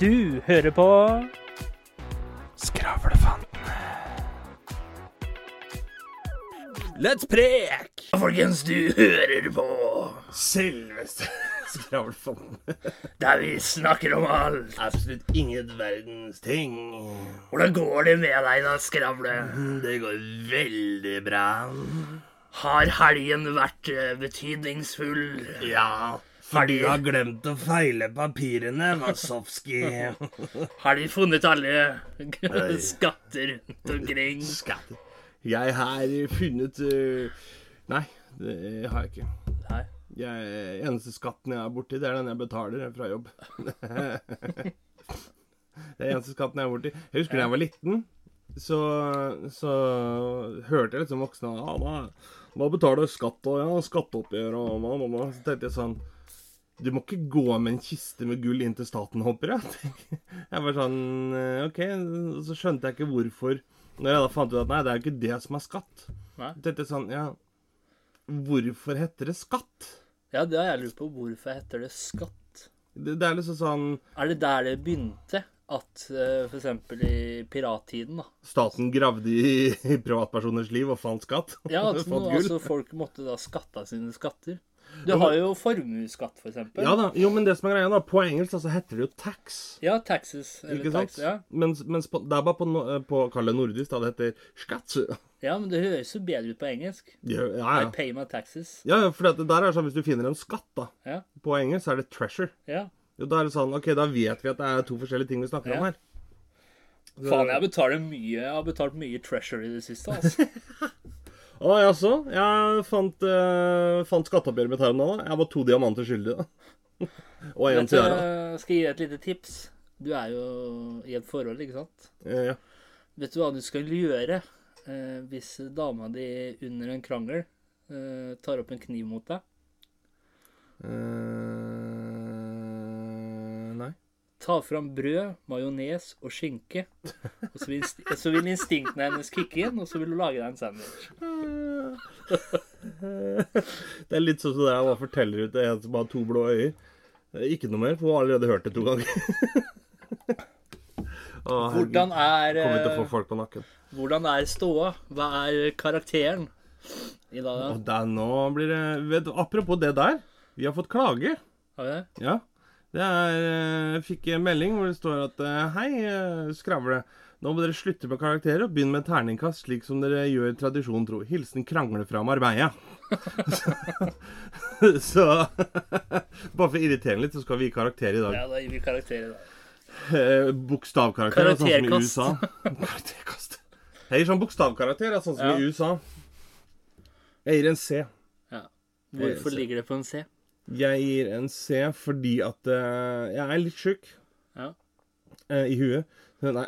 Du hører på Skravlefanten. Let's prek! Folkens, du hører på Selveste Skravlefanten. der vi snakker om alt. Absolutt ingen verdens ting. Hvordan går det med deg da, Skravle? Det går veldig bra. Har helgen vært eh, betydningsfull? Ja, for du har glemt å feile papirene, Wasowski. Har de funnet alle skatter rundt omkring? Skatter. Jeg har funnet øh, Nei, det har jeg ikke. Nei. Jeg, eneste skatten jeg er borti, det er den jeg betaler fra jobb. det er eneste skatten jeg er borti. Jeg husker da jeg var liten, så, så hørte jeg liksom voksne ja, da, da betaler skatt og ja, skatteoppgjør og mamma. Så tenkte jeg sånn Du må ikke gå med en kiste med gull inn til staten, håper jeg. Jeg var sånn eh, OK. Så skjønte jeg ikke hvorfor. Når jeg da fant ut at nei, det er jo ikke det som er skatt. Nei. Så sånn Ja, hvorfor heter det skatt? Ja, det har jeg lurt på. Hvorfor heter det skatt? Det, det er liksom sånn Er det der det begynte? At uh, f.eks. i pirattiden, da Staten gravde i, i privatpersoners liv og fant skatt. Ja, at gull. altså, folk måtte da skatte av sine skatter. Du har jo formuesskatt, f.eks. Ja da, jo, men det som er greia da, på engelsk altså, heter det jo tax. Ja, taxes. Eller Ikke sant? tax, ja. Mens, mens på, det er bare på, eh, på kall det nordisk, da det heter skatt. ja, men det høres jo bedre ut på engelsk. Ja, ja. I pay my taxes. ja, ja, for det der er sånn hvis du finner en skatt, da. Ja. På engelsk så er det treasure. ja. Jo, da er det sånn OK, da vet vi at det er to forskjellige ting vi snakker Ja. om her. Faen, jeg betaler mye Jeg har betalt mye treasure i det siste, altså. Å jaså? Jeg fant, uh, fant skatteoppgjøret mitt her om dagen. da. Jeg var to diamanter skyldig, da. Og du, tiara. skal jeg gi deg et lite tips? Du er jo i et forhold, ikke sant? Ja, Ja. Vet du hva du skal gjøre eh, hvis dama di under en krangel eh, tar opp en kniv mot deg? Eh. Ta fram brød, majones og skinke. Og så vil, så vil instinktene hennes kicke inn, og så vil du lage deg en sandwich. Det er litt sånn som det jeg forteller ut til en som har to blå øyne. Eh, Ikke noe mer, for hun har allerede hørt det to ganger. Å. Hvordan er, Kommer til å få eh, folk på nakken. hvordan er ståa? Hva er karakteren i dag? Og der nå blir det vet, Apropos det der. Vi har fått klage. Har vi det? Ja. Er eh, Jeg fikk en melding hvor det står at eh, Hei, eh, skravle. Nå må dere slutte med karakterer og begynne med terningkast, slik som dere gjør tradisjon tro. Hilsen krangle fra Marbella. så Bare for å irritere litt, så skal vi gi karakter i dag. Ja, da gir vi karakter i dag. Eh, bokstavkarakter, sånn som i. USA. Karakterkast. Jeg gir sånn bokstavkarakter, sånn som Ja. i USA. Jeg gir en C. Ja. Hvorfor ligger det på en C? Jeg gir en C fordi at uh, jeg er litt sjuk Ja. uh, i huet. Nei.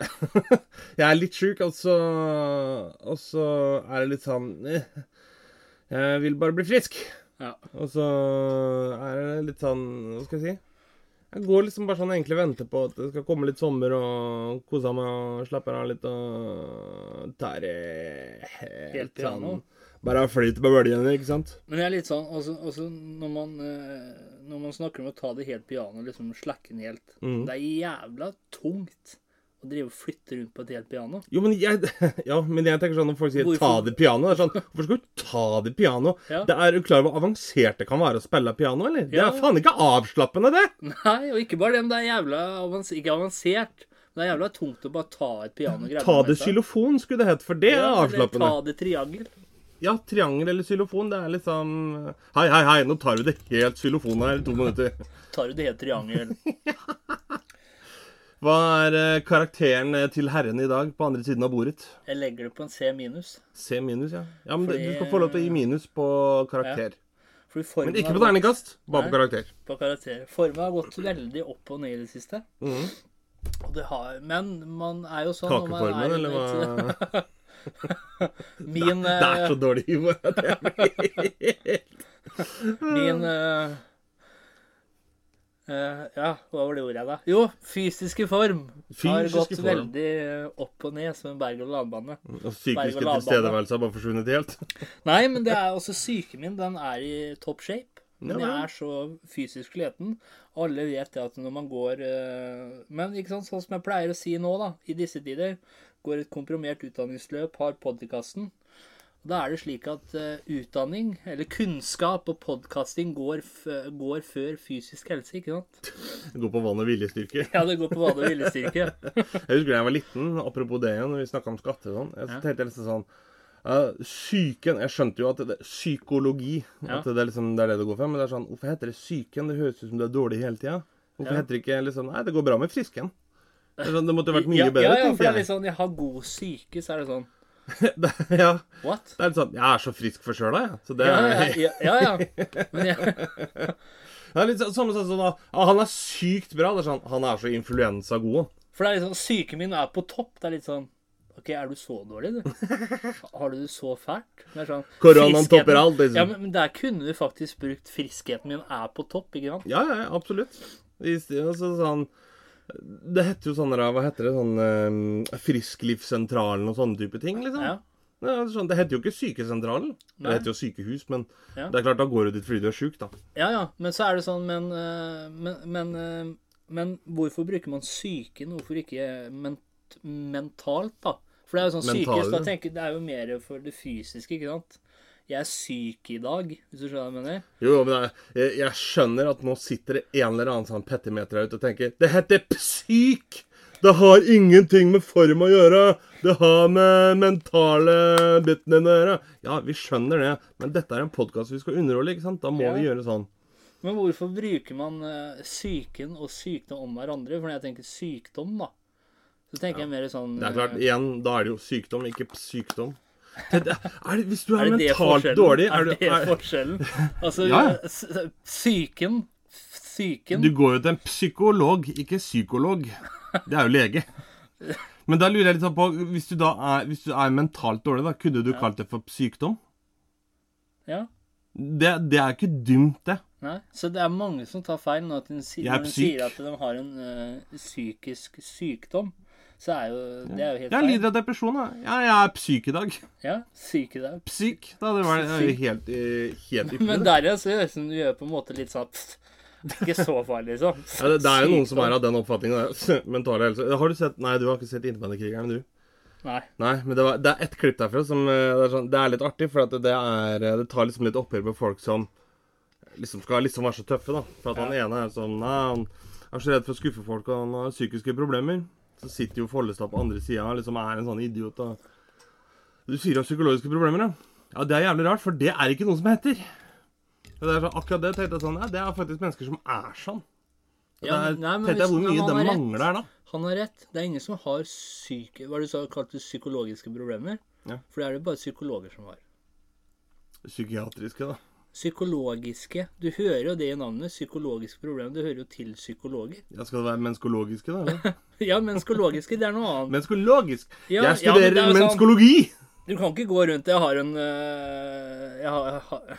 jeg er litt sjuk, og så Og så er det litt sånn eh, Jeg vil bare bli frisk. Ja. Og så er det litt sånn Hva skal jeg si? Jeg går liksom bare sånn og egentlig venter på at det skal komme litt sommer, og koser meg og slapper av litt og tar det Helt piano. Bare flyter på bølgene, ikke sant? Men det er litt sånn også, også når, man, eh, når man snakker om å ta det helt piano, liksom slakke den helt Mm. Det er jævla tungt å drive og flytte rundt på et helt piano. Jo, men jeg, ja, men jeg tenker sånn når folk sier Hvorfor? 'ta det piano' det er sånn, Hvorfor skal du ta det piano? Ja. Det er, er du klar over hvor avansert det kan være å spille piano, eller? Det er faen ikke avslappende, det! Nei, og ikke bare det, men det er jævla avansert, ikke avansert. Men det er jævla tungt å bare ta et piano Ta det xylofon, skulle det hett, for det er Ja, eller avslappende. ta det triangel. Ja, triangel eller xylofon, det er liksom Hei, hei, hei, nå tar vi det helt xylofon her i to minutter. Tar du det helt triangel? Hva er eh, karakteren eh, til herren i dag på andre siden av bordet? Jeg legger det på en C minus. C minus, ja. Ja, men Fordi- Du skal få lov til å gi minus på karakter. Fordi Men ikke på terningkast, bare på karakter. På karakter. Formen har gått veldig opp og ned i det siste. Mhm. Og det har, men man er jo sånn Kakeformen, er eller hva? Min, Det er eh, så dårlig humor. at jeg blir- min uh, uh, Ja, hva var det ordet, da? Jo, fysiske form har gått form. veldig eh, opp og ned som en berg-og-dal-bane. Og psykiske Berg-og-dal-bane. tilstedeværelse har bare forsvunnet helt. Nei, men det er også psyken min. Den er i top shape. Men jeg er så fysisk sliten. Alle vet det at når man går eh, Men ikke sant, sånn som jeg pleier å si nå, da, i disse tider, går et komprimert utdanningsløp, har podkasten. Da er det slik at eh, utdanning, eller kunnskap og podkasting går, går før fysisk helse, ikke sant? Det går på vann og viljestyrke. Ja, det går på vann og viljestyrke. Jeg husker da jeg var liten, apropos det igjen, når vi snakka om skatter og sånn. Jeg Ja. tenkte nesten sånn uh, Psyken Jeg skjønte jo at det, psykologi Ja. At det, er liksom, det er det det går for. Men det er sånn Hvorfor heter det psyken? Det høres ut som du er dårlig hele tida. Hvorfor Ja. heter det ikke liksom Nei, det går bra med frisken. Det, sånn, det måtte vært mye ja, bedre, ja, ja, for det er litt sånn Jeg har god syke, så er det sånn ja, What? det er litt sånn Jeg er så frisk forkjøla, jeg. Så det er, ja, ja. ja. Men jeg, det er litt sånn, sånn ah, Han er sykt bra. Det er sånn Han er så influensa god. For det er litt sånn Syken min er på topp. Det er litt sånn OK, er du så dårlig, du? Har du det så fælt? Det sånn, Koronaen topper alt, liksom. Ja, men, men der kunne du faktisk brukt 'friskheten min er på topp', ikke sant? Ja, ja, ja, absolutt. I stedet så sånn, det heter jo sånn Hva heter det? Sånn eh, Frisklivssentralen og sånne type ting, liksom. Ja. Sånn, det heter jo ikke Sykesentralen. Det heter jo sykehus, men Ja. det er klart, da går du dit fordi du er sjuk, da. ja, ja. Men så er det sånn Men, eh, men, men, eh, men hvorfor bruker man psyken? Hvorfor ikke ment mentalt, da? For det er jo sånn Mentale. psykisk, da tenker jeg, Det er jo mer for det fysiske, ikke sant? Jeg er syk i dag, hvis du skjønner hva jeg mener? Jo, men jeg, jeg, skjønner at nå sitter det en eller annen sånn petimeter der ute og tenker Det heter psyk! Det har ingenting med form å gjøre. Det har med mentale biten din å gjøre. Ja, vi skjønner det, men dette er en podkast vi skal underholde, ikke sant? Da må Ja. vi gjøre sånn. Men hvorfor bruker man psyken og sykdom om hverandre? For når jeg tenker sykdom, da, så tenker jeg mer sånn Det er klart, eh, igjen, da er det jo sykdom, ikke sykdom. Det, er hvis du er, Er mentalt dårlig Er er det er, forskjellen? Altså, Ja, ja. psyken Psyken Du går jo til en psykolog, ikke psykolog. Det er jo lege. Men da lurer jeg litt sånn på Hvis du da er, hvis du er mentalt dårlig, da kunne du kalt det for sykdom? Ja. Det, det er ikke dumt, det. Nei. Så det er mange som tar feil når de, sier- er når de sier at de har en ø, psykisk sykdom. Så er jo det er jo helt Jeg lider av depresjon, da. Ja, jeg er psyk i dag. Ja, syk i dag. Psyk. Da det var det er jo helt, eh, helt. Men det. der igjen så gjør det som du gjør på en måte litt sånn pst, Ikke så farlig, liksom. Ja, det, det er jo noen som er av den oppfatningen. Mentale helse. Har du sett Nei, du har ikke sett Innebandykriger'n, du? Nei. Nei, men det, var, det er ett klipp derfra som eh, det er, sånn, det er litt artig, for at det, er, eh, det tar liksom litt oppgjør med folk som liksom skal liksom være så tøffe, da. For at han ene er sånn Nei, han er så redd for å skuffe folk, og han har psykiske problemer. Så sitter jo Follestad på andre sida og liksom er en sånn idiot. Og... Du sier du har psykologiske problemer, ja? Ja, det er jævlig rart, for det er ikke noe som heter. Det er så, akkurat det tenkte jeg sånn Ja, det er faktisk mennesker som er sånn. Ja, det er, nei, men tenkte jeg hvor mye det mangler der, da. Han har rett. Det er ingen som har syke... Hva du sa, kalte psykologiske problemer? Ja. For det er det bare psykologer som har. Psykiatriske, da. Psykologiske. Du hører jo det i navnet. Psykologiske problemer. Du hører jo til psykologer. Ja, skal det være menskologiske, da? eller? Ja, menskologiske. det er noe annet. Menskologisk? Ja, jeg ja, men studerer det er sånn- Du kan ikke gå rundt Jeg har en øh, jeg, har, jeg, har,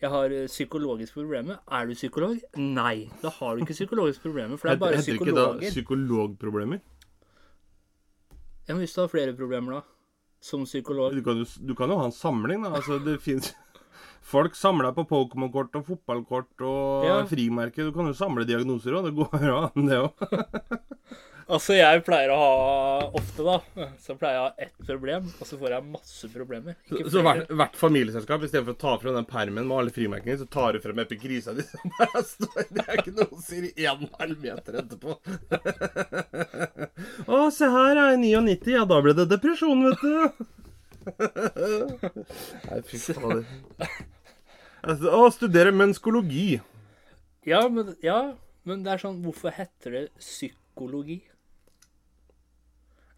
jeg har psykologiske problemer. Er du psykolog? Nei. Da har du ikke psykologiske problemer, for det er bare Heter ikke da psykologproblemer? Ja, men hvis du har flere problemer, da? Som psykolog? Du kan, jo, du kan jo ha en samling, da. Altså, det fins Folk samler på Pokémon-kort og fotballkort og Ja. frimerker. Du kan jo samle diagnoser òg. Det går jo an, det òg. Altså, jeg pleier å ha ofte, da, så pleier jeg å ha ett problem, og så får jeg masse problemer. Så, Ikke så hvert, hvert familieselskap, istedenfor å ta frem den permen med alle frimerkene, så tar du frem epikrisa di som bare står i diagnoser i en som sier halvmeter etterpå. Å, se her, er jeg 99. Ja, da ble det depresjon, vet du. Nei, fy fader. Altså, å, studere menskologi. Ja, men, ja, men det er sånn Hvorfor heter det psykologi?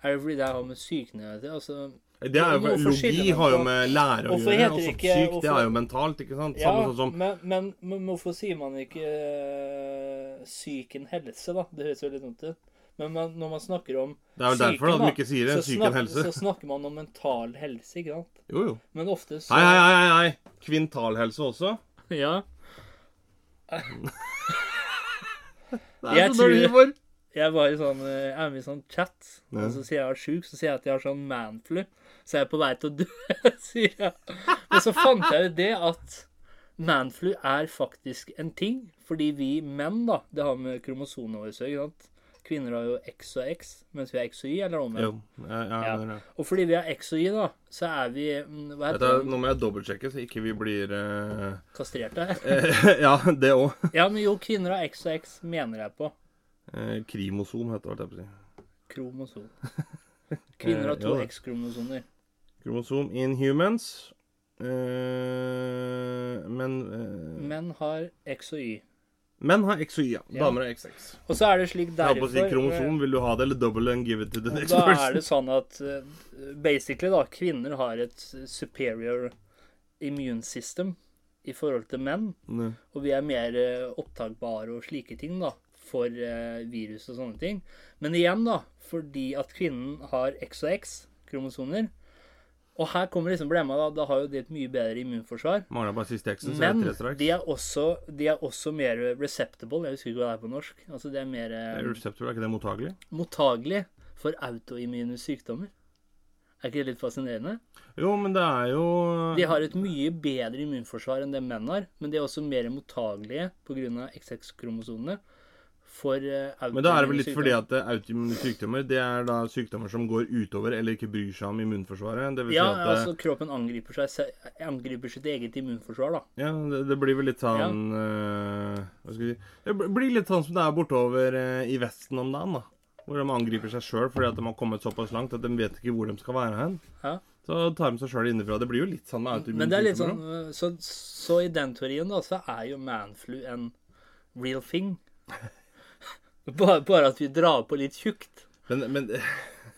Er det fordi det har med sykene å gjøre? Altså, Det er jo, Hvorfor logi har jo med lære å Hvorfor gjøre. Altså, syk, det er jo mentalt, ikke sant? ja, Samme sånn som men, men, men hvorfor sier man ikke uh, psyken helse, da? Det høres jo litt dumt ut. Men man, når man snakker om Det er vel derfor da, de ikke sier det, så psyken snak- helse. Så snakker man om mental helse, ikke sant? Jo, jo. Men ofte så Hei, hei, hei, hei. Kvintalhelse også. Ja. Det er Jeg så dårlig for. Jeg var i sånn, eh, jeg er med i sånn chat, Ja. og så sier jeg jeg er sjuk, så sier jeg at jeg har sånn manflu. Så jeg er på vei til å dø, sier jeg. Men så fant jeg ut det at manflu er faktisk en ting, fordi vi menn, da Det har med kromosomene våre å gjøre. ikke sant? Kvinner har jo X og X, mens vi har X og Y, eller omvendt. Jo. Ja, ja, Ja. er. Og fordi vi har X og Y, da, så er vi mm, Hva heter er- det? nå må jeg dobbeltsjekke, så ikke vi blir uh... Kastrerte? eh, Ja, det òg. Ja, men jo, kvinner har X og X, mener jeg på. Eh, krimosom heter det. holdt jeg på å si. Kromosom. Kvinner har Eh, to ja. X-kromosomer. Kromosom in humans. Eh, men eh, Menn har X og Y. Menn har X og Y, ja. Damer har XX. Og så er det slik Jeg holdt på å si derfor kromosom. Vil du ha det, eller double and give it to the next person? Da er det sånn at eh, basically da, kvinner har et superior immune system i forhold til menn. Ne. Og vi er mer eh, opptakbare og slike ting da, for eh, virus og sånne ting. Men igjen, da, fordi at kvinnen har X og X kromosoner Og her kommer liksom problemet, da. Da har jo de et mye bedre immunforsvar. Mangler bare siste X-en, så Men det de er, også, de er også mer receptable. Jeg husker ikke hva det er på norsk. Altså, det er mer eh, Receptor, er ikke det mottagelig? mottagelig for autoimmune sykdommer. Er ikke det litt fascinerende? Jo, men det er jo De har et mye bedre immunforsvar enn det menn har, men de er også mer mottagelige pga. XX-kromosomene for autoimmune Men da er det vel litt litt fordi at eh, autoimmune sykdommer det er da sykdommer som går utover eller ikke bryr seg om immunforsvaret. Det vil Ja, si at det, altså kroppen angriper, seg, angriper sitt eget immunforsvar, da. ja, det, det blir vel litt sånn eh, Hva skal vi si Det blir litt sånn som det er bortover uh, i Vesten om dagen. da Hvor de angriper seg sjøl fordi at de har kommet såpass langt at de vet ikke hvor de skal være hen. Ja. Så tar de seg sjøl innenfra. Det blir jo litt sånn med autoimmune Men det er litt sånn eh, så, så i den teorien, da, så er jo manflu en real thing. Bare, bare at vi drar på litt tjukt. Men, men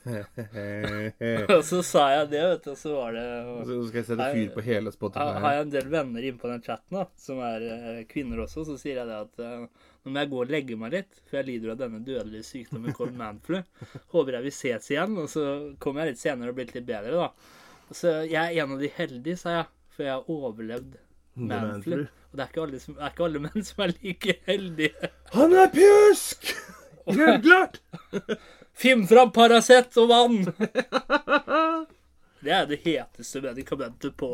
Og så sa jeg det, vet du, og så var det Så skal jeg sette fyr på hele har, Spotify. har jeg en del venner inne på den chatten, da, som er uh, kvinner også, så sier jeg det at uh, nå må jeg gå og legge meg litt, for jeg lider av denne dødelige sykdommen called manflu. Håper jeg vi ses igjen, og så kommer jeg litt senere og blir litt bedre, da. Så jeg er en av de heldige, sa jeg, for jeg har overlevd manflu. Og det er alle, som, det er ikke alle menn som er like heldige. Han er pjusk! Helt klart! Finn fram Paracet og vann! Det er det heteste medikamentet på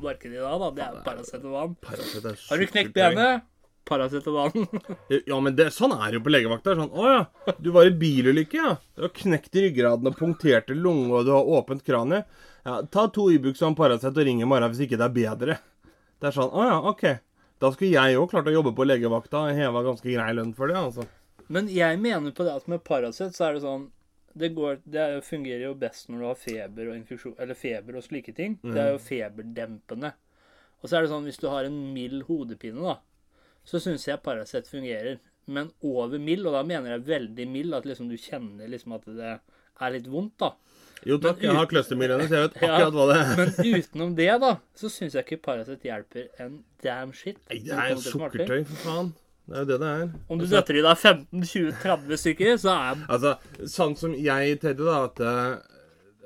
markedet i dag, da. Det er Paracet og vann. Har du knekt benet? Paracet og vann. Ja, men det, sånn er det jo på legevakta. Sånn, 'Å ja, du var i bilulykke, ja. Du har knekt ryggraden og punkterte lunge, og du har åpent kranie.' Ja, ta to Ibux og en Paracet og ring i morgen hvis ikke det er bedre. Det er sånn 'Å ja, OK'. Da skulle jeg òg klart å jobbe på legevakta og heva ganske grei lønn for det, altså. Men jeg mener på det at med Paracet så er det sånn det, går, det er jo- fungerer jo best når du har feber og infeksjon, eller feber og slike ting. Det er jo feberdempende. Og så er det sånn hvis du har en mild hodepine, da, så syns jeg Paracet fungerer. Men over mild, og da mener jeg veldig mild, at liksom du kjenner liksom at det er litt vondt, da. Jo takk, jeg har clustermigrene, så jeg vet Ja. akkurat hva det er. Men utenom det, da, så syns jeg ikke Paracet hjelper en damn shit. Nei, det er sukkertøy, for faen. Det er jo det det er. Om du døtter i deg 15-20-30 stykker, så er Altså, sånn som jeg tenkte, da, at eh,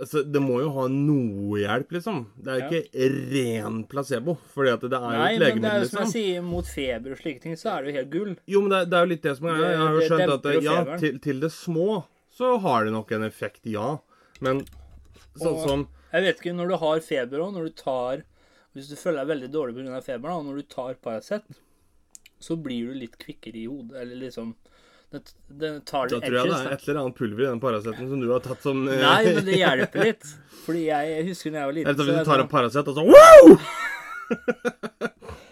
altså, Det må jo ha noe hjelp, liksom. Det er jo ikke ren placebo. Fordi at det er jo Nei, men det er jo som jeg liksom. sier, mot feber og slike ting, så er det jo helt gull. Jo, men det, det er jo litt det som er. Jeg har jo skjønt at ja, til, til det små så har det nok en effekt, ja. Men sånn Og- som Jeg vet ikke, når du har feber òg, når du tar Hvis du føler deg veldig dårlig pga. feberen, og når du tar Paracet, så blir du litt kvikkere i hodet. Eller liksom Det, det tar Da tror jeg det er et eller annet pulver i den Paraceten som du har tatt som eh, Nei, men det hjelper litt. Fordi jeg husker da jeg var liten Eller hvis du tar en Paracet og så wow!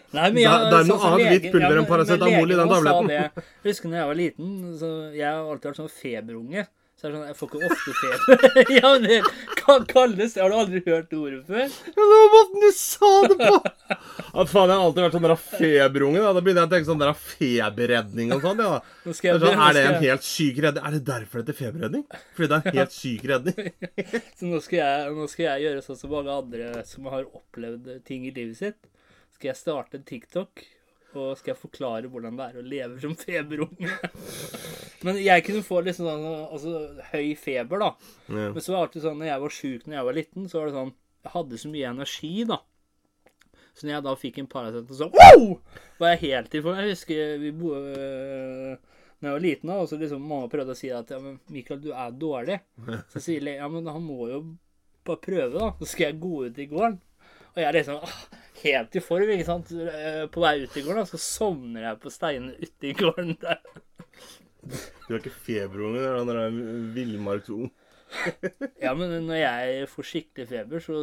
Nei, men jeg, Da- det er noe sånn annet hvitt pulver ja, enn paracetamol i den det. Jeg husker da jeg var liten, så jeg har alltid vært sånn feberunge. Så er det sånn, jeg får ikke ofte feber. ja, men det kan kalles Har du aldri hørt ordet før? Ja, det var måten du sa det på! Ja, faen, jeg har alltid vært sånn der feberunge. Da Da begynner jeg å tenke sånn der feberredning og sånn. Ja. Nå Det skal er, jeg, sånn, nå er det en helt syk redning? Er det derfor det heter feberredning? Fordi det er en helt syk redning? så nå skal, jeg, nå skal jeg gjøre sånn som mange andre som har opplevd ting i livet sitt. Skal jeg starte en TikTok, og skal jeg forklare hvordan det er å leve som feberunge. Men jeg kunne få liksom sånn altså, høy feber, da. Ja. Men så var det alltid sånn, når jeg var sjuk når jeg var liten, så var det sånn Jeg hadde så mye energi, da. Så når jeg da fikk en Paracet, så wow! var jeg helt i form. Jeg husker vi bo, øh, når jeg var liten, da, og så liksom mamma prøvde å si at ja, men Mikael, du er dårlig. Så sier jeg ja, men han må jo bare prøve, da. Så skal jeg gå ut i gården. Og jeg liksom ah, helt i form, ikke sant. Eh, På vei ut i gården, så sovner jeg på steinene ute i gården der. Du er ikke feberunge, du er den der villmarksunge. Ja, men når jeg får skikkelig feber, så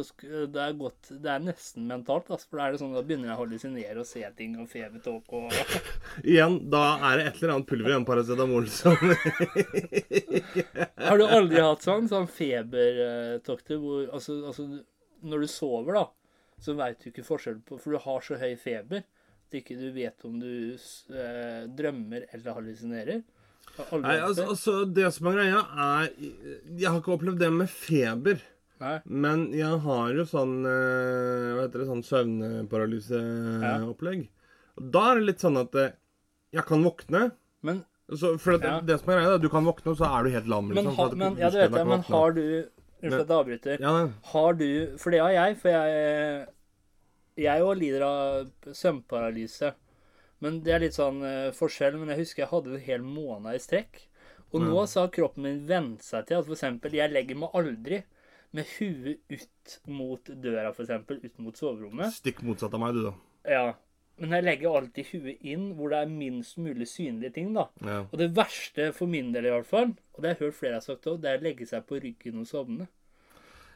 det er godt Det er nesten mentalt, altså. For da er det sånn, da begynner jeg å hallusinere og se ting og febertåke og Igjen, da er det et eller annet pulver i en paracetamol som Har du aldri hatt sånn, sånn febertokter hvor altså, altså, når du sover, da, så veit du ikke forskjellen på For du har så høy feber at ikke du vet om du eh, drømmer eller hallusinerer. Nei, altså, det? altså, det som er greia, er Jeg har ikke opplevd det med feber. Nei. Men jeg har jo sånn eh, Hva heter det? Sånn søvnparalyseopplegg. Og da er det litt sånn at eh, jeg kan våkne. Men, Så, for at Ja. det som er greia, er du kan våkne, og så er du helt lam. men, Liksom, ha, men ja, det vet jeg, men har du Unnskyld at jeg avbryter. Ja. Har du For det har jeg, for jeg Jeg òg lider av søvnparalyse. Men det er litt sånn uh, forskjell. Men jeg husker jeg hadde det en hel måned i strekk. Og nå så har kroppen min vent seg til at eksempel jeg legger meg aldri med huet ut mot døra, eksempel, ut mot soverommet. Stikk motsatt av meg, du, da. Ja. Men jeg legger alltid huet inn hvor det er minst mulig synlige ting, da. Ja. Og det verste for min del, i hvert fall, og det har jeg hørt flere har sagt òg, det er å legge seg på ryggen og sovne.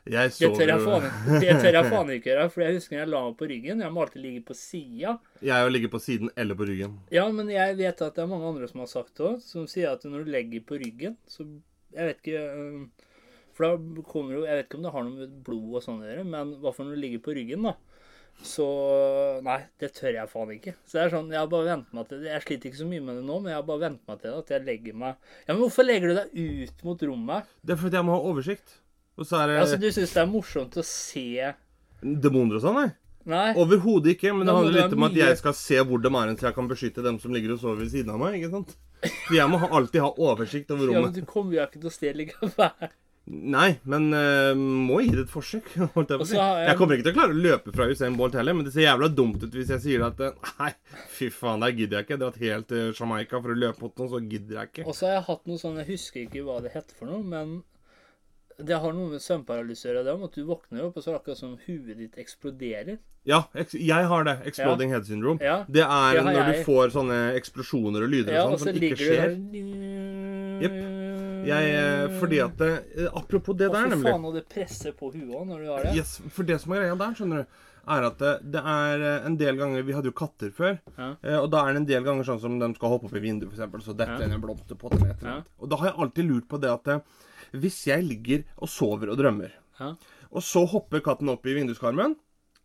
Jeg Det tør jeg faen, det tør jeg faen ikke gjøre. For jeg husker jeg la meg på ryggen. Jeg må alltid ligge på sida. Jeg òg ligger på siden eller på ryggen. Ja, men jeg vet at det er mange andre som har sagt det òg, som sier at når du legger på ryggen, så Jeg vet ikke øh, For da kommer jo Jeg vet ikke om det har noe med blod og sånn å gjøre, men hva for når du ligger på ryggen, da. Så Nei, det tør jeg faen ikke. Så det er sånn, Jeg har bare vent meg til det. Jeg sliter ikke så mye med det nå, men jeg har bare vent meg til det. At jeg legger meg Ja, men hvorfor legger du deg ut mot rommet? Det er fordi jeg må ha oversikt. Og så er det Altså, Du syns det er morsomt å se demoner og sånn, nei. Nei? Overhodet ikke. Men det handler litt om at jeg skal se hvor de er så jeg kan beskytte dem som ligger og sover ved siden av meg. ikke sant? For jeg må ha, alltid ha oversikt over rommet. Ja, men du kommer jo ikke til å stjele likevel. Nei, men uh, må gi det et forsøk. holdt jeg på å si. jeg- Jeg kommer ikke til å klare å løpe fra Usain Bolt heller, men det ser jævla dumt ut hvis jeg sier at eh, Nei, fy faen, der gidder jeg ikke. Dratt helt til Jamaica for å løpe mot noen, så gidder jeg ikke. Og så har jeg hatt noe sånn, jeg husker ikke hva det heter for noe, men det har noe med søvnparalyse å gjøre, det om at du våkner opp, og så er det akkurat som huet ditt eksploderer. Ja, jeg har det. Exploding head syndrome. Ja, Det er det når jeg. du får sånne eksplosjoner og lyder Ja, og og sånn som ikke skjer. Jepp. Jeg, eh, fordi at det, Apropos det der, nemlig. fy faen, og det presser på huet når du har det. Yes, for det som er greia der, skjønner du, er at det, det er eh, en del ganger Vi hadde jo katter før. Ja. eh, Og da er det en del ganger sånn som de skal hoppe opp i vinduet, f.eks. Så detter Ja. en blomsterpott eller et eller annet. Og da har jeg alltid lurt på det at eh, hvis jeg ligger og sover og drømmer, Ja. og så hopper katten opp i vinduskarmen,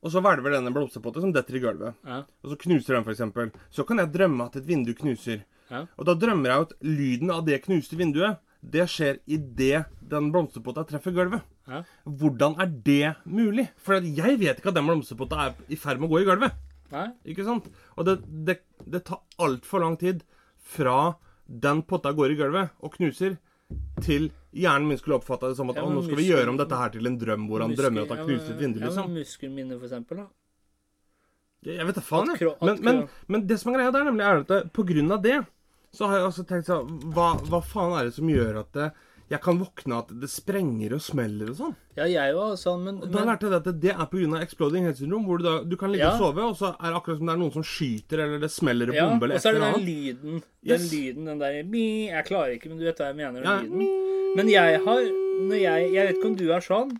og så hvelver den en blomsterpotte som detter i gulvet, Ja. og så knuser den, f.eks., så kan jeg drømme at et vindu knuser. Ja. Og da drømmer jeg at lyden av det knuste vinduet, det skjer idet den blomsterpotta treffer gulvet. Ja. Hvordan er det mulig? For jeg vet ikke at den blomsterpotta er i ferd med å gå i gulvet. Nei? Ikke sant? Og det, det, det tar altfor lang tid fra den potta går i gulvet og knuser, til hjernen min skulle oppfatta det som at Ja, nå skal vi gjøre om dette her til en drøm hvor han Muskel- drømmer at han knuser et vindu, Ja, liksom. men muskelminne, for eksempel, da. Jeg vet da faen, jeg. Men, men, men det som er greia der, nemlig, er at på grunn av det, så har jeg også tenkt sånn hva, hva faen er det som gjør at det, jeg kan våkne at det sprenger og smeller og sånn? Ja, jeg òg, sånn, men, Og da men lærte jeg at det er pga. exploding head syndrome, hvor du da du kan ligge Ja. og sove, og så er det akkurat som det er noen som skyter, eller det smeller en ja, bombe, eller Og så er det den lyden. Yes. Den lyden, den der Jeg klarer ikke, men du vet hva jeg mener. Den Ja. lyden. Men jeg har når jeg, jeg vet ikke om du er sånn,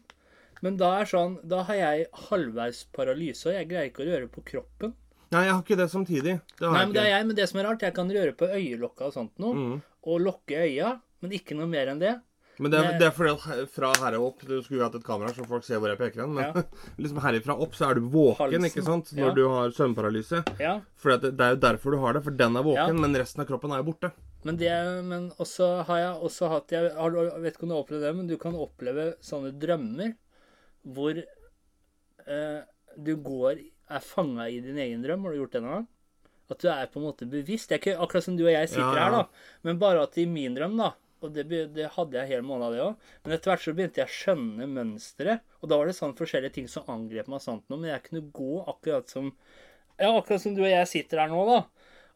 men da er sånn Da har jeg halvveis paralyse, og jeg greier ikke å røre på kroppen. Nei, jeg har ikke det samtidig. Det har Nei, men det er jeg, men det som er rart, jeg kan røre på øyelokka og sånt noe, Mm. og lukke øya, men ikke noe mer enn det. Men det er, det er fordi at fra herre opp Du skulle jo hatt et kamera så folk ser hvor jeg peker hen. Men Ja. liksom herifra opp så er du våken, Halsen. ikke sant? Når Ja. du har søvnparalyse. Ja, For det, det er jo derfor du har det, for den er våken, men resten av kroppen er jo borte. men det Men også har jeg også hatt Jeg, har, vet ikke om du har opplevd det, men du kan oppleve sånne drømmer hvor eh, du går Er fanga i din egen drøm. Har du gjort det noen gang? At du er på en måte bevisst. Det er ikke akkurat som du og jeg sitter her, da. Men bare at i min drøm, da Og det, det hadde jeg hele måneden, det òg. Men etter hvert så begynte jeg å skjønne mønsteret. Og da var det sånn forskjellige ting som angrep meg. sant sånt noe, Men jeg kunne gå akkurat som Ja, akkurat som du og jeg sitter her nå, da.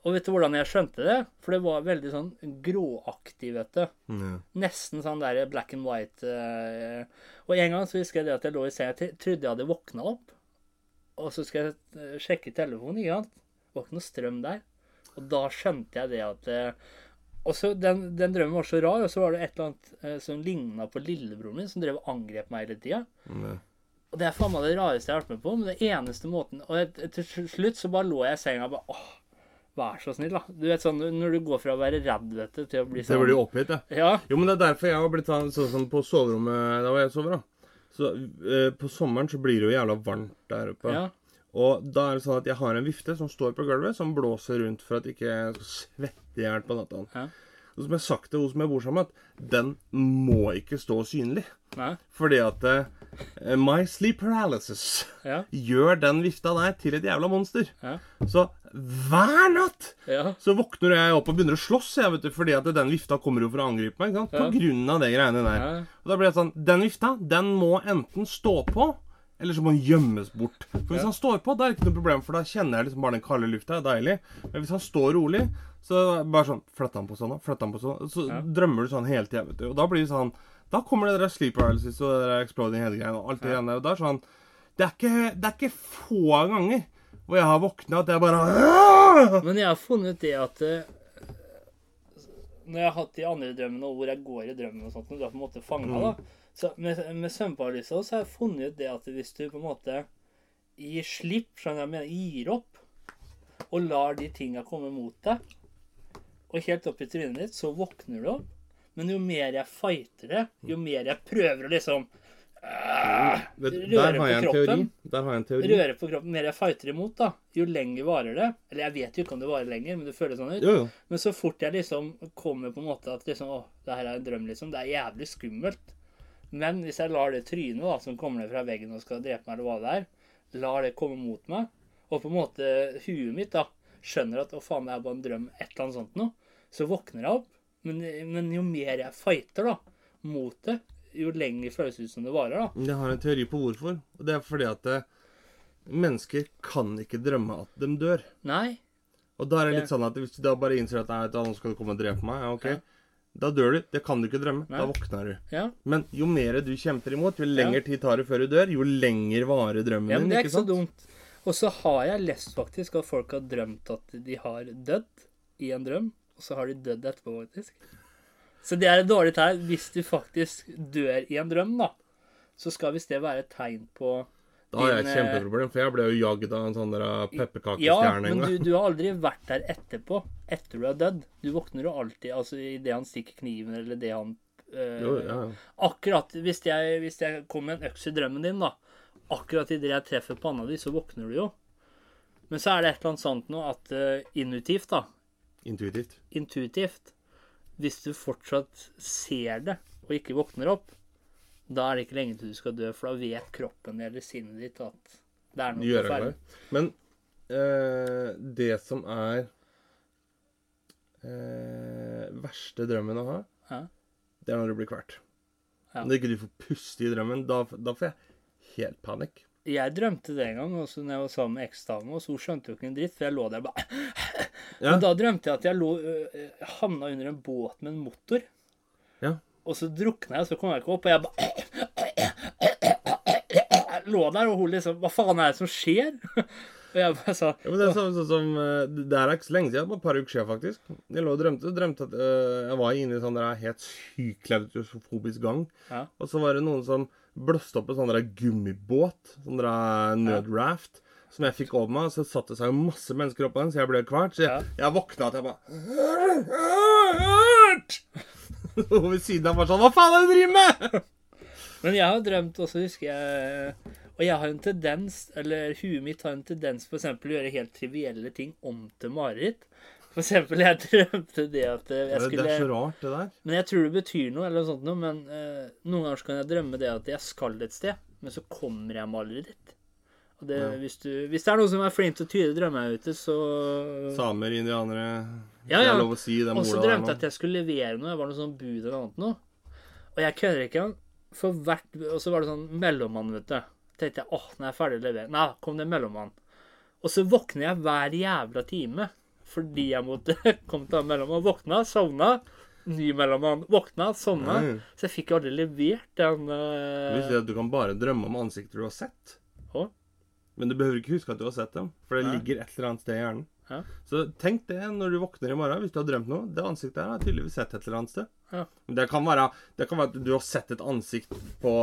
Og vet du hvordan jeg skjønte det? For det var veldig sånn gråaktig, vet du. Mm. Nesten sånn der black and white. eh. Og en gang så husker jeg det at jeg lå i senga. Jeg trodde jeg hadde våkna opp. Og så skal jeg eh, sjekke telefonen, ikke sant. Det var ikke noe strøm der. Og da skjønte jeg det at eh, Og så den, den drømmen var så rar, og så var det et eller annet eh, som ligna på lillebroren min, som drev og angrep meg hele tida. Mm. Og det er faen meg det rareste jeg har vært med på. Men det eneste måten Og jeg- til slutt så bare lå jeg i senga og bare åh, vær så snill, da. Du vet sånn når du går fra å være redd, dette til å bli sånn Det sånn blir jo oppgitt, ja. Ja. Jo, men det er derfor jeg har blitt sånn, sånn som på soverommet der hvor jeg sover, da. Så eh, på sommeren så blir det jo jævla varmt der oppe. ja. Og da er det sånn at jeg har en vifte som står på gulvet, som blåser rundt for at jeg ikke svetter i hjel på natta. Ja. Og som jeg har sagt til hun som jeg bor sammen med, at den må ikke stå synlig. Nei. Fordi at uh, my sleep paralysis Ja. gjør den vifta der til et jævla monster. Ja. Så hver natt Ja. så våkner jeg opp og begynner å slåss, jeg, vet du, fordi at den vifta kommer jo for å angripe meg. På grunn av det greiene der. Ja. Og da blir det sånn Den vifta, den må enten stå på, eller så må han gjemmes bort. For hvis han står på, da er det ikke noe problem, for da kjenner jeg liksom bare den kalde lufta. Det er deilig. Men hvis han står rolig, så bare sånn Flytter han på sånn, da. Flytt han på sånn. Så Ja. drømmer du sånn hele tida, vet du. Og da blir det sånn Da kommer det der sleep paralysis og det der exploding head-greiene og alt det Ja. der. Og da er sånn det er, ikke, det er ikke få ganger hvor jeg har våkna at jeg bare! Men jeg har funnet det at eh, Når jeg har hatt de andre drømmene, og hvor jeg går i drømmen og sånt, når du er på en måte fanga, da. Så Med, med søvnparalyse så har jeg funnet ut det at hvis du på en måte gir slipp, skjønner jeg, mener, gir opp, og lar de tinga komme mot deg, og helt opp i trynet ditt, så våkner du opp. Men jo mer jeg fighter det, jo mer jeg prøver å liksom Røre Der har jeg en teori. Der har jeg en teori. røre på kroppen, mer jeg fighter imot, da, jo lenger varer det. Eller jeg vet jo ikke om det varer lenger, men det føles sånn ut. Jo, jo. Men så fort jeg liksom kommer på en måte at liksom, å, det her er en drøm, liksom. Det er jævlig skummelt. Men hvis jeg lar det trynet da, som kommer ned fra veggen og skal drepe meg, eller hva det er, lar det komme mot meg, og på en måte huet mitt da, skjønner at å faen, det er bare en drøm, et eller annet sånt noe, så våkner jeg opp. Men, men jo mer jeg fighter da, mot det, jo lenger føles det ut som det varer, da. Jeg har en teori på hvorfor. Og det er fordi at det, mennesker kan ikke drømme at de dør. Nei. Og da er det litt sånn at hvis du da bare innser at nei, nå skal du komme og drepe meg, ja, ok. Ja. Da dør du. Det kan du ikke drømme. Nei. Da våkner du. Ja. Men jo mer du kjemper imot, jo lengre tid tar det før du dør, jo lenger varer drømmen Ja, men din. det er ikke ikke så dumt. Og så har jeg lest faktisk at folk har drømt at de har dødd i en drøm, og så har de dødd etterpå, faktisk. Så det er et dårlig tegn. Hvis du faktisk dør i en drøm, da, så skal visst det være et tegn på Da har jeg et eh, kjempeproblem, for jeg ble jo jagd av en sånn Ja, pepperkakestjerne en men du, du har aldri vært der etterpå, etter du er dødd. Du våkner jo alltid altså idet han stikker kniven, eller det han øh, Jo, ja, ja. Akkurat hvis jeg, hvis jeg kommer med en øks i drømmen din, da. Akkurat idet jeg treffer panna di, så våkner du jo. Men så er det et eller annet sånt nå at uh, intuitivt, da. Intuitivt. Intuitivt. Hvis du fortsatt ser det, og ikke våkner opp, da er det ikke lenge til du skal dø, for da vet kroppen eller sinnet ditt at det er noe på ferde. Men eh, det som er eh, verste drømmen å ha, Ja. det er når du blir kvalt. Ja. Når ikke du får puste i drømmen, da, da får jeg helt panikk. Jeg drømte det en gang, også når jeg var sammen med eksdama, og så skjønte jo ikke en dritt, for jeg lå der bare Ja. Men da drømte jeg at jeg lå, øh, havna under en båt med en motor. Ja. Og så drukna jeg, og så kom jeg ikke opp, og jeg bare Lå der, og hun liksom Hva faen er det som skjer? og jeg bare sa Ja, men det er sånn, sånn som eh, Det her er ikke så lenge siden, bare et par uker siden faktisk. Jeg lå og drømte, drømte at eh, jeg var inne i sånn der helt sykt klaustrofobisk gang. Ja. Og så var det noen som blåste opp en sånn gummibåt, sånn der nødraft, som jeg fikk over meg. Så satte det seg masse mennesker oppå den, så jeg ble kvart. Så jeg, jeg våkna at jeg bare Og ved siden av var sånn Hva faen er det du driver med?! Men jeg har drømt, også, husker jeg Og jeg har en tendens, eller huet mitt har en tendens for eksempel å gjøre helt trivielle ting om til mareritt. For eksempel, jeg drømte det at jeg skulle det er så rart, det der. Men jeg tror det betyr noe, eller noe sånt noe. Men eh, noen ganger så kan jeg drømme det at jeg skal et sted, men så kommer jeg meg aldri dit. Og det, Ja. hvis, du, hvis det er noen som er flink til å tyde drømmer ute, så Samer, indianere Ja, ja. er si Og så drømte jeg at jeg skulle levere noe. Jeg var noe sånn bud eller annet noe. Og jeg kødder ikke. For hvert Og så var det sånn mellommann, vet du. tenkte jeg åh, nå er jeg ferdig å levere. Nei, kom det en mellommann. Og så våkner jeg hver jævla time fordi jeg måtte komme til han mellommannen. Våkna, sovna. Ny mellommann. Våkna, sovna. Nei. Så jeg fikk jo aldri levert den uh... vil uh, at du kan bare drømme om ansikter du har sett. Hå? Men du behøver ikke huske at du har sett dem, for det Nei. ligger et eller annet sted i hjernen. Ja. Så tenk det når du våkner i morgen, hvis du har drømt noe. Det ansiktet her har tydeligvis sett et eller annet sted. Ja. Det kan, være, det kan være at du har sett et ansikt på,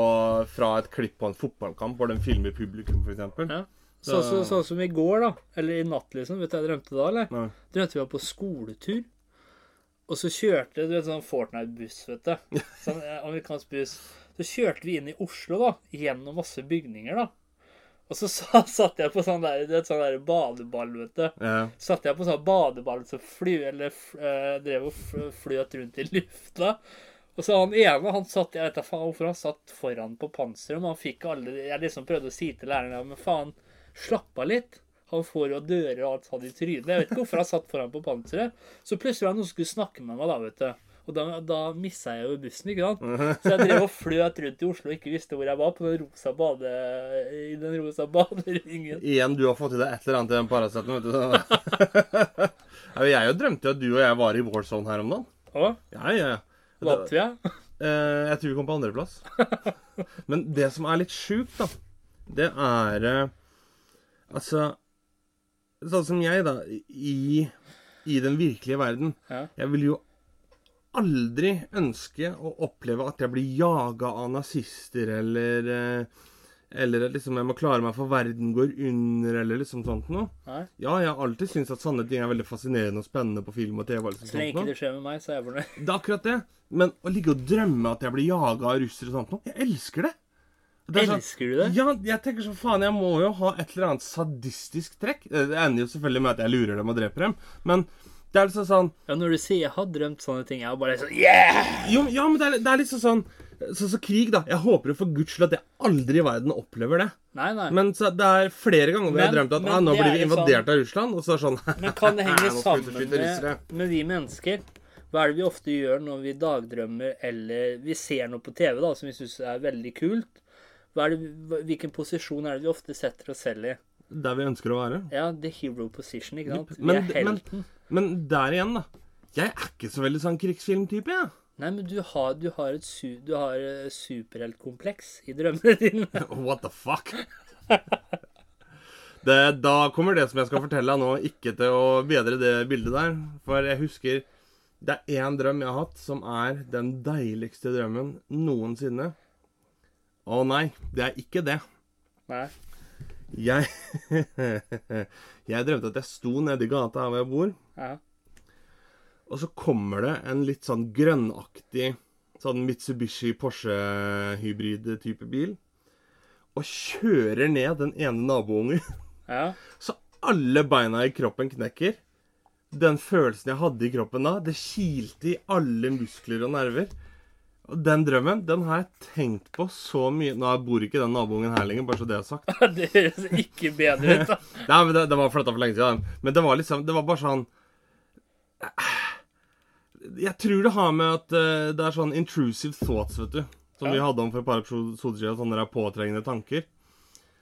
fra et klipp på en fotballkamp, hvor den filmer publikum, f.eks. Ja. Sånn så, så, som i går, da. Eller i natt, liksom. Vet du hva jeg drømte da, eller? Nei. Drømte vi var på skoletur. Og så kjørte du vet, sånn Fortnite-buss, vet du. Sånn eh, amerikansk buss. Så kjørte vi inn i Oslo, da. Gjennom masse bygninger, da. Og så satt jeg på sånn der, du vet, sånn der badeball, vet du. Ja. Satt jeg på sånn badeball som fly, eller eh, drev og fløt rundt i lufta. Og så han ene, han satt Jeg vet da faen hvorfor han satt foran på panseret, men han fikk alle Jeg liksom prøvde å si til læreren ja, men faen, slapp av litt. Han får jo dører og alt sånt i trynet. Jeg vet ikke hvorfor han satt foran på panseret. Så plutselig var det noen som skulle snakke med meg, da, vet du. Og da, da missa jeg jo bussen, ikke sant. Så jeg drev og fløt rundt i Oslo og ikke visste hvor jeg var, på den rosa bade, i den rosa baderingen. Igjen, du har fått i deg et eller annet i den Paraceten, vet du. jeg jo drømte jo at du og jeg var i Warzone her om dagen. Å, Ja, ja, ja. vant vi? Eh, jeg tror vi kom på andreplass. Men det som er litt sjukt, da, det er eh, Altså Sånn som jeg, da, i, i den virkelige verden Ja. Jeg vil jo aldri ønske å oppleve at jeg blir jaga av nazister, eller eh, Eller at liksom jeg må klare meg for verden går under, eller liksom sånt noe. Nei. Ja, jeg har alltid syntes at sånne ting er veldig fascinerende og spennende på film og TV. liksom Så lenge ikke det skjer med meg, så er jeg fornøyd. Det er akkurat det. Men å ligge og drømme at jeg blir jaga av russere og sånt noe, jeg elsker det. Sånn- Elsker du det? Ja, jeg tenker så faen, jeg må jo ha et eller annet sadistisk trekk. Det ender jo selvfølgelig med at jeg lurer dem og dreper dem, men det er liksom sånn Ja, når du sier jeg har drømt sånne ting, jeg er bare sånn Yeah! Jo, ja, men det er, det er liksom sånn Sånn som krig, da. Jeg håper jo for guds skyld at jeg aldri i verden opplever det. Nei, nei. Men så det er flere ganger hvor jeg har drømt at ah, nå blir vi invadert sånn- invadert av Russland, og så er det sånn Men kan det henge sammen med, med vi mennesker? Hva er det vi ofte gjør når vi dagdrømmer eller vi ser noe på TV da, som vi syns er veldig kult? Er det, hvilken posisjon er det vi ofte setter oss selv i? Der vi ønsker å være. Ja, the hero position, ikke sant? Vi er helten. men der igjen, da. Jeg er ikke så veldig sånn krigsfilmtype, jeg. Nei, men du har, du har et su, du har eh, superheltkompleks i drømmene dine. What the fuck? Det, da kommer det som jeg skal fortelle deg nå, ikke til å bedre det bildet der. For jeg husker det er én drøm jeg har hatt, som er den deiligste drømmen noensinne. Å nei, det er ikke det. Nei. Jeg Jeg drømte at jeg sto nede i gata her hvor jeg bor, Ja. og så kommer det en litt sånn grønnaktig sånn Mitsubishi Porsche-hybrid-type bil, og kjører ned den ene naboungen. ja. Så alle beina i kroppen knekker. Den følelsen jeg hadde i kroppen da, det kilte i alle muskler og nerver. Den drømmen, den har jeg tenkt på så mye Nå bor ikke den naboungen her lenger, bare så det er sagt. Det høres ikke bedre ut, da. Nei, men det, var flytta for lenge siden. Men det var liksom Det var bare sånn Jeg tror det har med at eh, det er sånn intrusive thoughts, vet du. Som vi hadde om for et par episoder siden. Sånne der påtrengende tanker.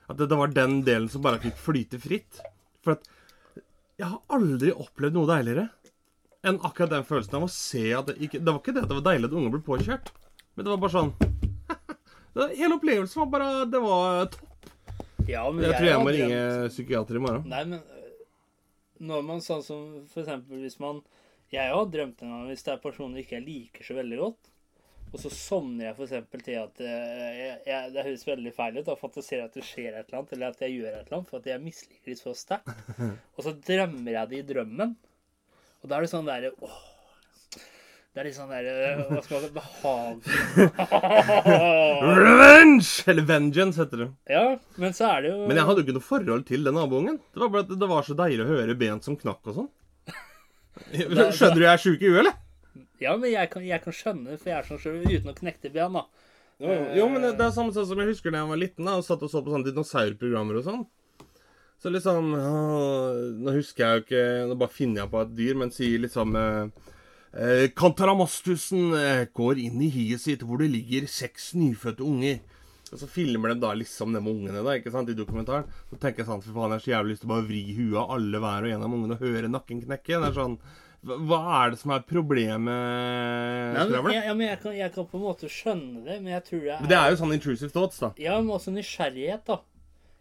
At det, det var den delen som bare fikk flyte fritt. For at jeg har aldri opplevd noe deiligere enn akkurat den følelsen av å se at det ikke Det var ikke det at det var deilig at unger ble påkjørt, men det var bare sånn det Hele opplevelsen var bare Det var topp. Ja, men Jeg tror jeg må drømt- ringe psykiater i morgen. Nei, men øh, når man sånn som for eksempel hvis man Jeg har drømt en gang hvis det er personer ikke jeg liker så veldig godt, og så sovner jeg eksempel til at øh, jeg, jeg, Det høres veldig feil ut, da fantaserer at det skjer et eller annet, eller at jeg gjør et eller annet, for at jeg misliker de så sterkt. Og så drømmer jeg det i drømmen. Og da er det sånn derre Det er litt sånn derre Hva skal man si Behag Revenge! Eller vengeance, heter det. Ja, men så er det jo Men jeg hadde jo ikke noe forhold til den naboungen. Det var bare at det var så deilig å høre ben som knakk og sånn. Skjønner du jeg er sjuk i huet, eller? Ja, men jeg kan, jeg kan skjønne for jeg er sånn selv uten å knekte ben, da. Jo, jo, men det det er samme sånn som jeg husker da jeg var liten da, og satt og så på sånne dinosaurprogrammer og sånn. Så liksom Nå husker jeg jo ikke Nå bare finner jeg på et dyr, men sier liksom eh, eh, Kantaramastusen eh, går inn i hiet sitt hvor det ligger seks nyfødte unger. Og så filmer de da liksom de ungene da, ikke sant, i dokumentaren. Så tenker jeg sånn, for faen, jeg har så jævlig lyst til å bare vri huet av alle hver og en av ungene og høre nakken knekke. Det er sånn Hva er det som er problemet, men, ja, men jeg, kan, jeg kan på en måte skjønne det, men jeg tror jeg er Men det er jo sånn intrusive thoughts, da. Ja, men også nysgjerrighet, da.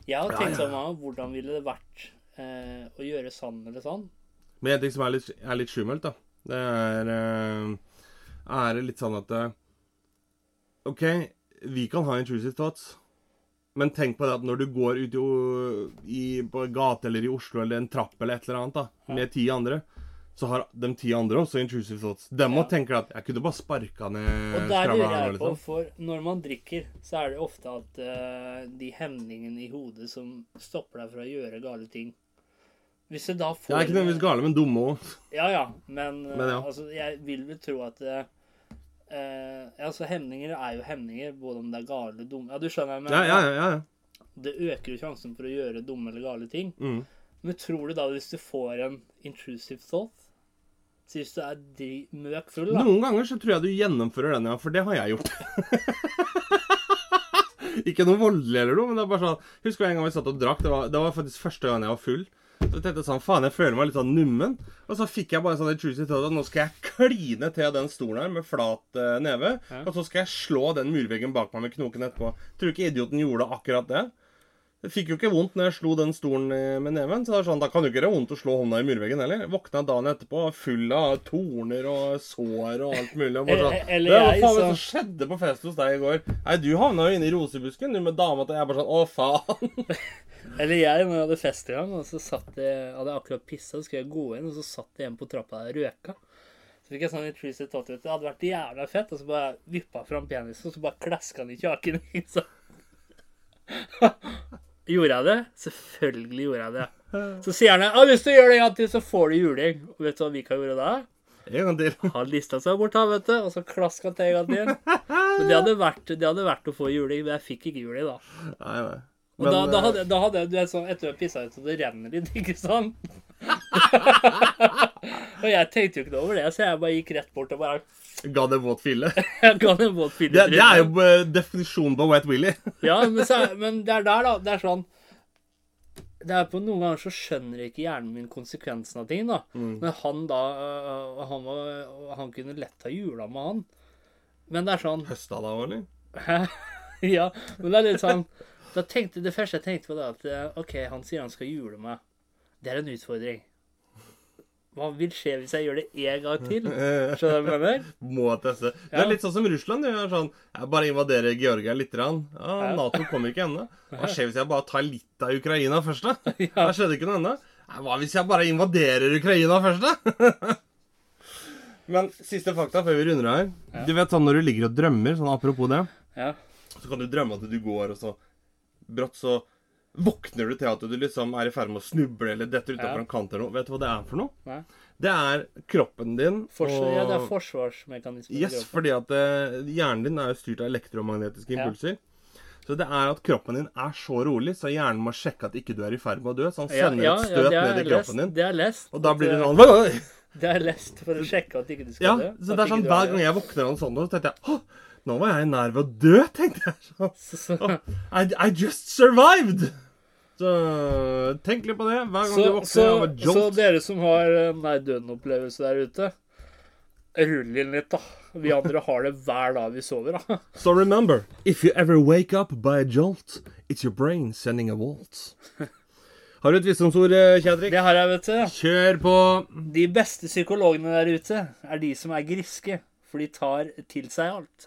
Jeg har Ja, tenkt ja, sånn mange Hvordan ville det vært eh, å gjøre sånn eller sånn? Men en ting som er litt, er litt skummelt, da, det er, eh, er litt sånn at eh, OK, vi kan ha intrusive thoughts, men tenk på det at når du går ut i, i, på gate eller i Oslo eller en trapp eller et eller annet da, med ti andre, så har de ti andre også intrusive thoughts. De må Ja. tenke at jeg kunne bare sparka ned Og der lurer jeg på, liksom. for når man drikker, så er det ofte at uh, de hemningene i hodet som stopper deg fra å gjøre gale ting Hvis du da får Jeg er ikke nødvendigvis gale, men dumme òg. Ja, ja, men, uh, Men ja. altså, jeg vil vel tro at uh, altså, hemninger er jo hemninger, både om det er gale eller dumme. Ja, du skjønner, men Ja, ja, ja. ja, ja. det øker jo sjansen for å gjøre dumme eller gale ting. Mm. Men tror du da hvis du får en intrusive thought Så hvis du er møk full, da Noen ganger så tror jeg du gjennomfører den, ja. For det har jeg gjort. ikke noe voldelig eller noe, men det er bare sånn Husker du en gang vi satt og drakk? Det var, det var faktisk første gang jeg var full. Så tenkte jeg sånn, faen, jeg føler meg litt sånn nummen. Og så fikk jeg bare sånn intrusive thought at nå skal jeg kline til den stolen her med flat eh, neve. Ja. Og så skal jeg slå den murveggen bak meg med knoken etterpå. Tror du ikke idioten gjorde akkurat det? Det fikk jo ikke vondt når jeg slo den stolen eh, med neven. Så det er sånn, da kan jo ikke gjøre vondt å slå hånda i murveggen heller. Våkna dagen etterpå full av torner og sår og alt mulig. Og bare sånn, Eller jeg, Hva faen så- skjedde på fest hos deg i går? Nei, du havna jo inne i rosebusken, du med dama til Jeg bare sånn Å, faen. Eller jeg, når jeg hadde fest i gang, og så satt jeg hadde akkurat pissa, så skulle jeg gå inn, og så satt jeg hjemme på trappa der og røka. Så fikk jeg sånn intrusive thought, vet du. Det hadde vært jævla fett, og så bare vippa fram penisen, og så bare klaska han i kjaken. Så. Gjorde jeg det? Selvfølgelig gjorde jeg det. Så sier han ja, hvis du gjør det en gang til, så får du juling. Og vet du hva Mikael gjorde da? En gang til. Han lista seg bort, han, vet du, og så klaska til en gang til. Men det hadde, vært, det hadde vært å få juling, men jeg fikk ikke juling da. Nei, nei. Og da, da, eh, hadde, da hadde jeg sånn, etter å ha pissa ut, så det renner litt, ikke sant? og jeg tenkte jo ikke noe over det, så jeg bare gikk rett bort og bare Ga det våt fille. Ga en våt fille. Det, det er jo eh, definisjonen på wet willy. Ja, men, så, men det er der, da. Det er sånn det er på Noen ganger så skjønner ikke hjernen min konsekvensen av ting. da. Mm. Men han da øh, han, var, han kunne lett ha jula med han. Men det er sånn Høsta da, eller? Hæ? Ja, men det er litt sånn da tenkte, Det første jeg tenkte på, da at eh, OK, han sier han skal jule meg. Det er en utfordring. Hva vil skje hvis jeg gjør det en gang til? Skjønner du hva jeg mener? Må teste. Det Ja. er litt sånn som Russland. gjør sånn, jeg bare invaderer Georgia litt. Rann. Ja, Ja. Nato kommer ikke ennå. Hva skjer hvis jeg bare tar litt av Ukraina først, da? Da skjedde ikke noe ennå. Hva hvis jeg bare invaderer Ukraina først, da? Men siste fakta før vi runder her. Ja. Du vet sånn når du ligger og drømmer, sånn apropos det, Ja. så kan du drømme at du går, og så brått så våkner du til at du liksom er i ferd med å snuble eller dette utenfor Ja. en kant eller noe. Vet du hva det er for noe? Nei. Det er kroppen din Forsvar, ja, det er forsvarsmekanismen. Yes, fordi at eh, hjernen din er jo styrt av elektromagnetiske Ja. impulser. Så det er at kroppen din er så rolig, så hjernen må sjekke at ikke du er i ferd med å dø. Så han sender ja, et støt ned i kroppen din. Det er lest. Og da blir det sånn Det er lest for å sjekke at ikke du skal Ja, dø. så det er sånn hver gang jeg våkner av noe sånt, så tenker jeg Åh, nå var jeg nær ved å dø, tenkte jeg. Så, Så, så, «Åh, I, I just survived! Så tenk litt på det hver gang så, du våkner Så, så dere som har eh, nær døden-opplevelse der ute, rull inn litt, da. Vi andre har det hver dag vi sover, da. So remember, if you ever wake up by a jolt, it's your brain sending a waltz. Har du et visdomsord, eh, Kjedrik? Det har jeg, vet du. Kjør på. De beste psykologene der ute er de som er griske, for de tar til seg alt.